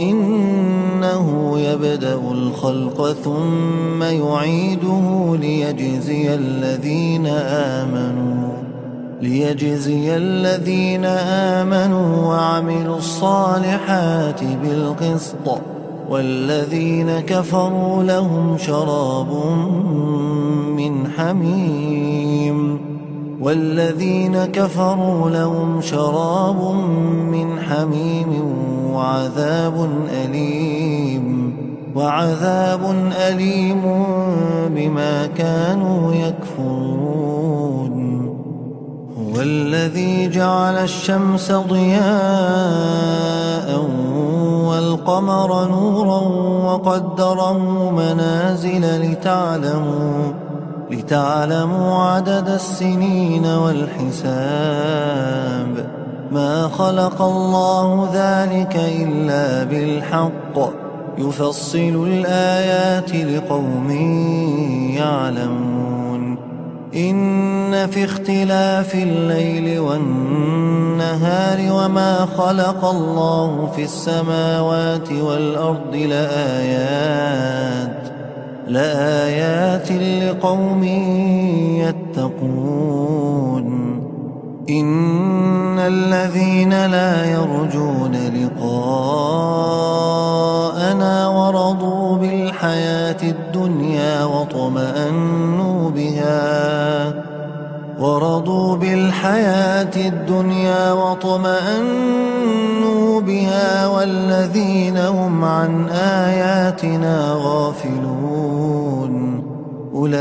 إنه يبدأ الخلق ثم يعيده ليجزي الذين آمنوا ليجزي الذين آمنوا وعملوا الصالحات بالقسط والذين كفروا لهم شراب من حميم والذين كفروا لهم شراب من حميم وعذاب أليم وعذاب أليم بما كانوا يكفرون. هو الذي جعل الشمس ضياء والقمر نورا وقدره منازل لتعلموا لتعلموا عدد السنين والحساب. ما خلق الله ذلك إلا بالحق. يفصل الآيات لقوم يعلمون. إن في اختلاف الليل والنهار وما خلق الله في السماوات والأرض لآيات لآيات لقوم يتقون. إن الذين لا يرجون لقاءنا ورضوا بالحياة الدنيا وطمأنوا بها. ورضوا بالحياة الدنيا وطمأنوا بها. والذين هم عن آياتنا غافلون. أولئك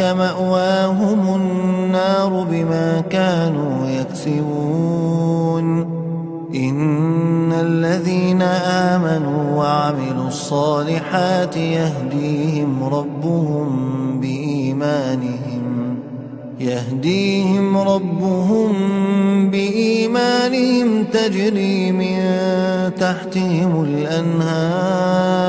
مأواهم النار. بما كانوا يكسبون. إن الذين آمنوا وعملوا الصالحات يهديهم ربهم بإيمانهم يهديهم ربهم بإيمانهم تجري من تحتهم الأنهار.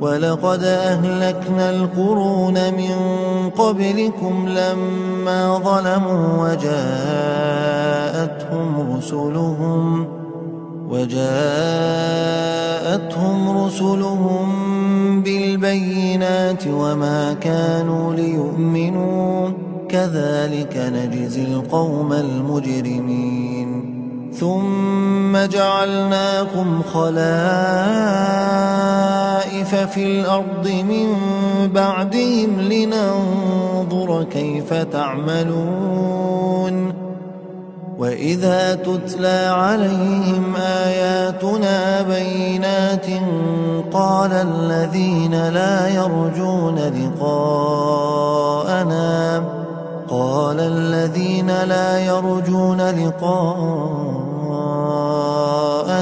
ولقد أهلكنا القرون من قبلكم لما ظلموا وجاءتهم رسلهم وجاءتهم رسلهم بالبينات وما كانوا ليؤمنوا. كذلك نجزي القوم المجرمين. ثم جعلناكم خلائف في الأرض من بعدهم لننظر كيف تعملون وإذا تتلى عليهم آياتنا بينات قال الذين لا يرجون لقاءنا قال الذين لا يرجون لقاء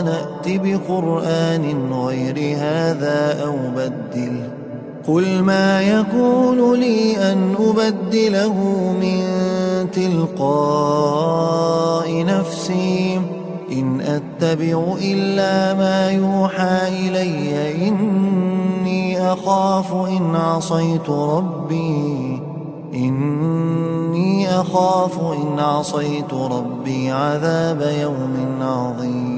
نأت بقرآن غير هذا أو بدل. قل ما يكون لي أن أبدله من تلقاء نفسي. إن أتبع إلا ما يوحى إلي إني أخاف إن عصيت ربي. إني أخاف إن عصيت ربي عذاب يوم عظيم.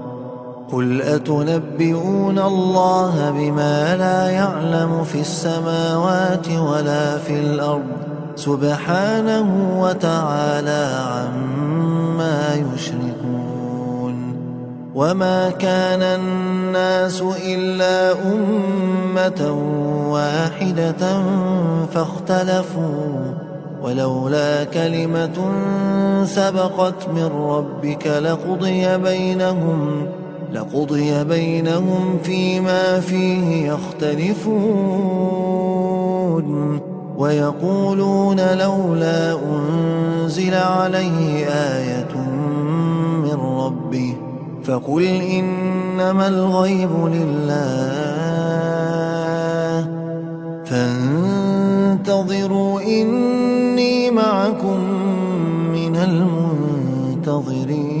قل أتنبئون الله بما لا يعلم في السماوات ولا في الأرض سبحانه وتعالى عما يشركون وما كان الناس إلا أمة واحدة فاختلفوا ولولا كلمة سبقت من ربك لقضي بينهم لقضي بينهم فيما فيه يختلفون ويقولون لولا أنزل عليه آية من ربه فقل إنما الغيب لله فانتظروا إني معكم من المنتظرين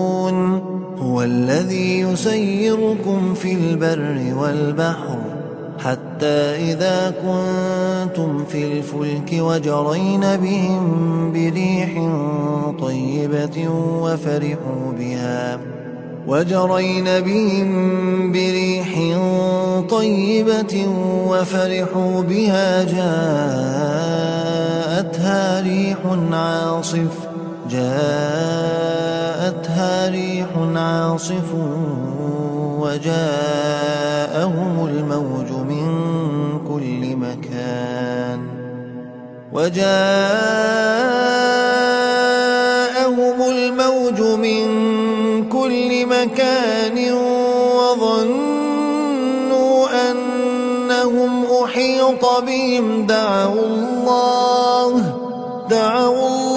الذي يسيركم في البر والبحر حتى إذا كنتم في الفلك وجرين بهم بريح طيبة وفرحوا بها وجرين بهم بريح طيبة وفرحوا بها جاءتها ريح عاصف جاءتها ريح عاصف وجاءهم الموج من كل مكان وجاءهم الموج من كل مكان وظنوا أنهم أحيط بهم. دعوا الله دعوا الله.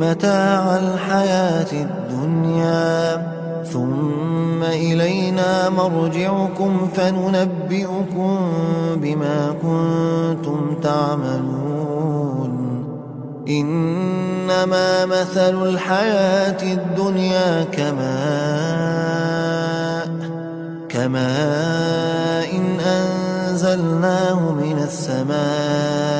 متاع الحياة الدنيا. ثم إلينا مرجعكم فننبئكم بما كنتم تعملون. إنما مثل الحياة الدنيا كماء كماء إن أنزلناه من السماء.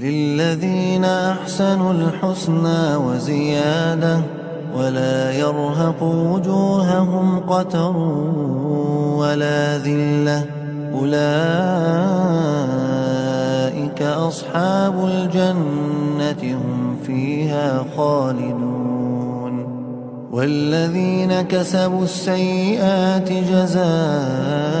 للذين أحسنوا الحسنى وزيادة ولا يرهق وجوههم قتر ولا ذلة. أولئك أصحاب الجنة هم فيها خالدون. والذين كسبوا السيئات جزاء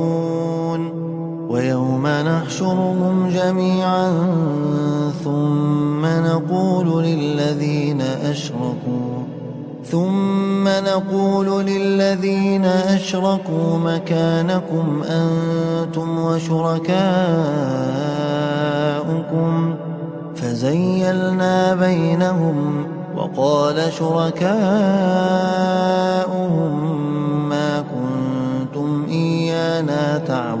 ويوم نحشرهم جميعا ثم نقول للذين أشركوا ثم نقول للذين أشركوا مكانكم أنتم وشركاؤكم. فزيلنا بينهم وقال شركاؤهم ما كنتم إيانا تعبدون.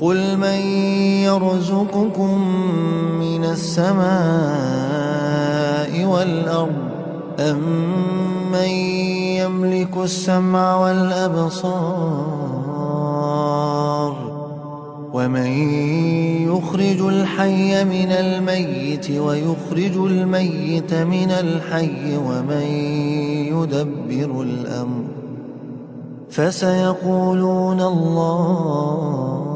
قل من يرزقكم من السماء والأرض أمن يملك السمع والأبصار ومن يخرج الحي من الميت ويخرج الميت من الحي ومن يدبر الأمر فسيقولون الله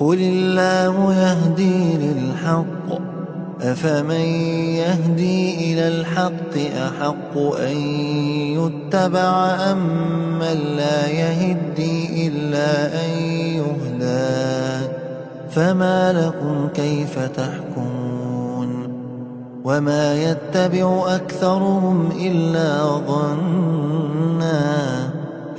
قل الله يهدي للحق أفمن يهدي إلى الحق أحق أن يتبع أم من لا يهدي إلا أن يهدى فما لكم كيف تحكمون وما يتبع أكثرهم إلا ظنا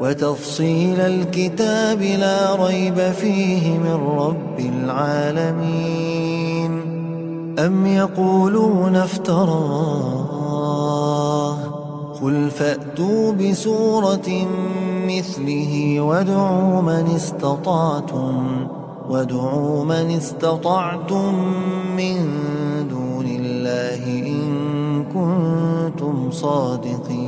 وتفصيل الكتاب لا ريب فيه من رب العالمين. أم يقولون افتراه؟ قل فأتوا بسورة مثله وادعوا من استطعتم وادعوا من استطعتم من دون الله إن كنتم صادقين.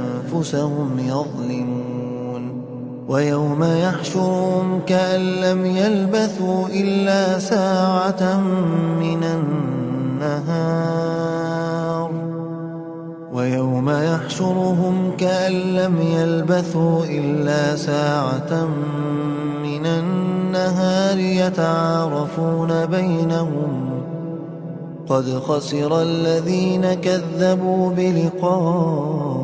أنفسهم يظلمون ويوم يحشرهم كأن لم يلبثوا إلا ساعة من النهار ويوم يحشرهم كأن لم يلبثوا إلا ساعة من النهار يتعارفون بينهم قد خسر الذين كذبوا بلقاء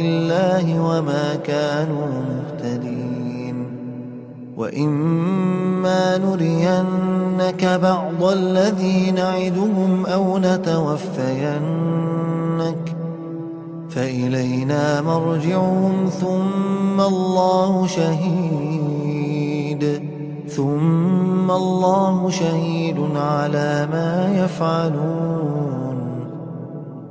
الله وما كانوا مهتدين وإما نرينك بعض الذي نعدهم أو نتوفينك فإلينا مرجعهم ثم الله شهيد ثم الله شهيد على ما يفعلون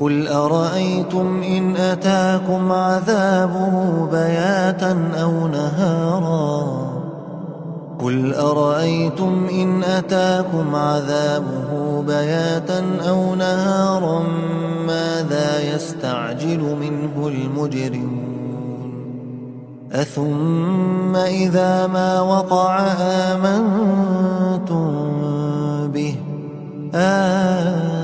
قل أرأيتم إن أتاكم عذابه بياتا أو نهارا قل أرأيتم إن أتاكم عذابه بياتا أو نهارا ماذا يستعجل منه المجرمون أثم إذا ما وقع آمنتم به الآن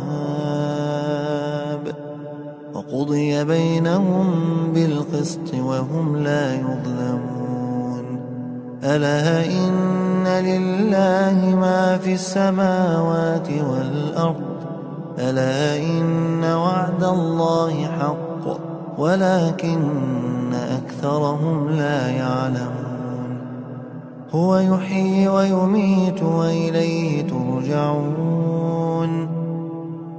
وقضي بينهم بالقسط وهم لا يظلمون. ألا إن لله ما في السماوات والأرض؟ ألا إن وعد الله حق ولكن أكثرهم لا يعلمون. هو يحيي ويميت وإليه ترجعون.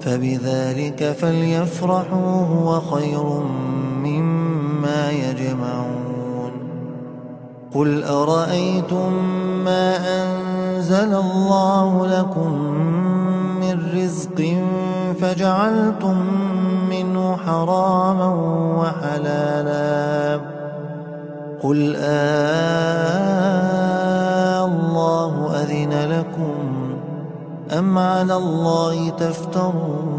فبذلك فليفرحوا هو خير مما يجمعون. قل أرأيتم ما أنزل الله لكم من رزق فجعلتم منه حراما وحلالا؟ قل آه الله أذن لكم أم على الله تفترون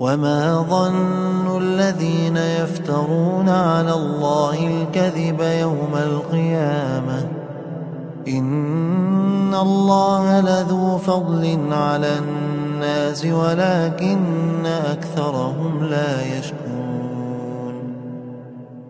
وما ظن الذين يفترون على الله الكذب يوم القيامة إن الله لذو فضل على الناس ولكن أكثرهم لا يشكرون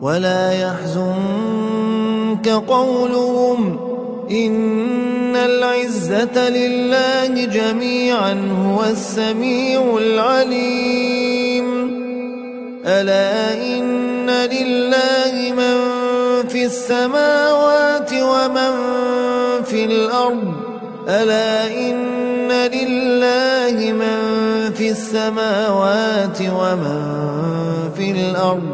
ولا يحزنك قولهم إن العزة لله جميعا هو السميع العليم. ألا إن لله من في السماوات ومن في الأرض. ألا إن لله من في السماوات ومن في الأرض.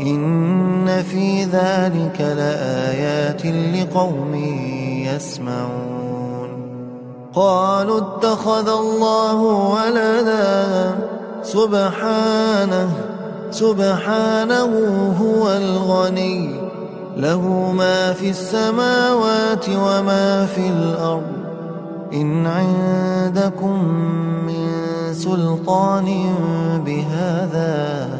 إن في ذلك لآيات لقوم يسمعون. قالوا اتخذ الله ولدا. سبحانه سبحانه هو الغني. له ما في السماوات وما في الأرض. إن عندكم من سلطان بهذا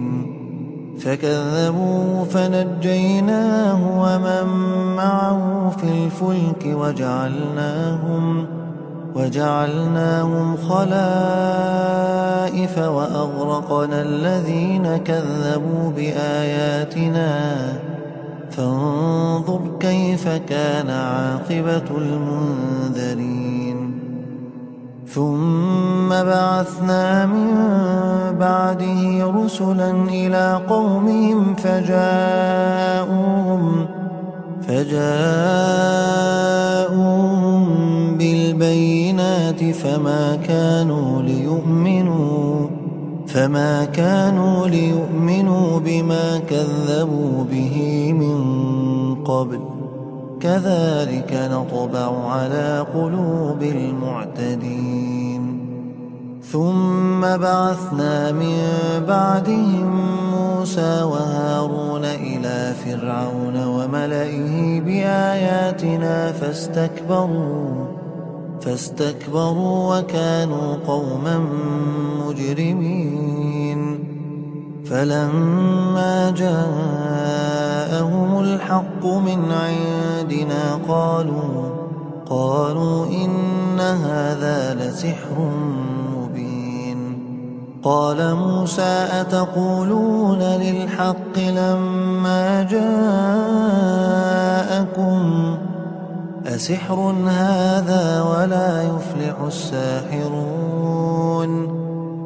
فكذبوا فنجيناه ومن معه في الفلك وجعلناهم وجعلناهم خلائف وأغرقنا الذين كذبوا بآياتنا. فانظر كيف كان عاقبة المنذرين. ثم بعثنا من بعده رسلا إلى قومهم فجاءوهم فجاءوهم بالبينات فما كانوا ليؤمنوا فما كانوا ليؤمنوا بما كذبوا به من قبل كذلك نطبع على قلوب المعتدين. ثم بعثنا من بعدهم موسى وهارون إلى فرعون وملئه بآياتنا فاستكبروا فاستكبروا وكانوا قوما مجرمين. فلما جاءهم الحق من عندنا قالوا قالوا إن هذا لسحر مبين. قال موسى أتقولون للحق لما جاءكم؟ أسحر هذا ولا يفلح الساحرون.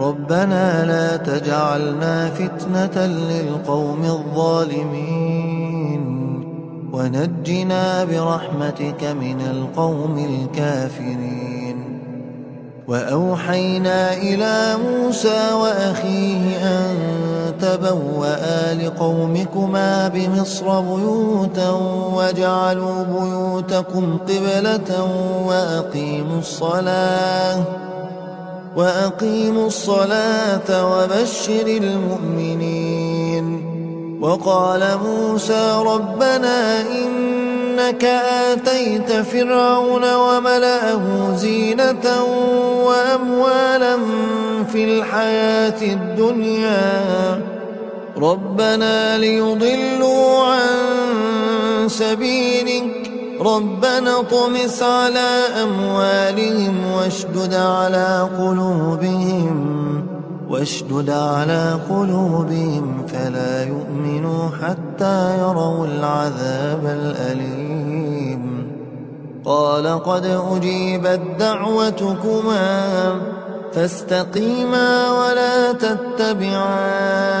ربنا لا تجعلنا فتنة للقوم الظالمين. ونجنا برحمتك من القوم الكافرين. وأوحينا إلى موسى وأخيه أن تبوأ لقومكما بمصر بيوتا وجعلوا بيوتكم قبلة وأقيموا الصلاة. وأقيموا الصلاة وبشر المؤمنين. وقال موسى ربنا إنك آتيت فرعون وملأه زينة وأموالا في الحياة الدنيا. ربنا ليضلوا عن سبيلك ربنا طمس على أموالهم واشدد على قلوبهم واشدد على قلوبهم فلا يؤمنوا حتى يروا العذاب الأليم. قال قد أجيبت دعوتكما فاستقيما ولا تتبعان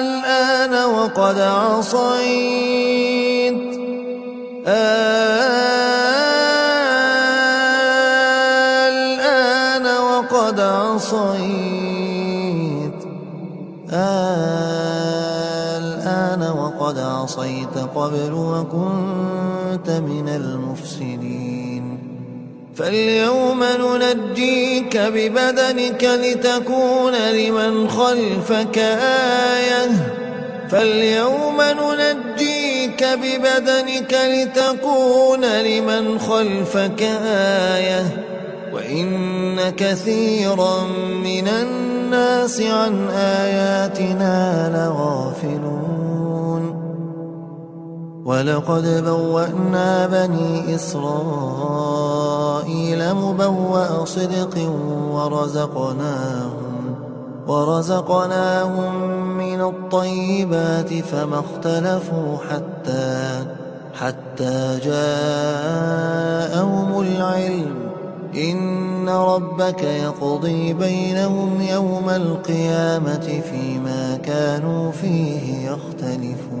الآن وقد عصيت. الآن وقد عصيت. الآن وقد عصيت قبل وكنت فاليوم ننجيك ببدنك لتكون لمن خلفك آية. فاليوم ننجيك ببدنك لتكون لمن خلفك آية. وإن كثيرا من الناس عن آياتنا لغافلون. ولقد بوأنا بني إسرائيل مبوأ صدق ورزقناهم ورزقناهم من الطيبات فما اختلفوا حتى حتى جاءهم العلم إن ربك يقضي بينهم يوم القيامة فيما كانوا فيه يختلفون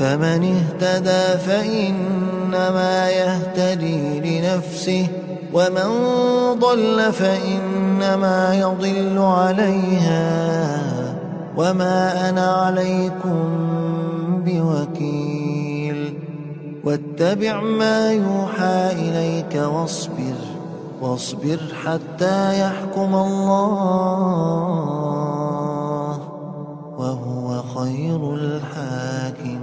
فمن اهتدى فإنما يهتدي لنفسه ومن ضل فإنما يضل عليها وما أنا عليكم بوكيل. واتبع ما يوحى إليك واصبر واصبر حتى يحكم الله وهو خير الحاكم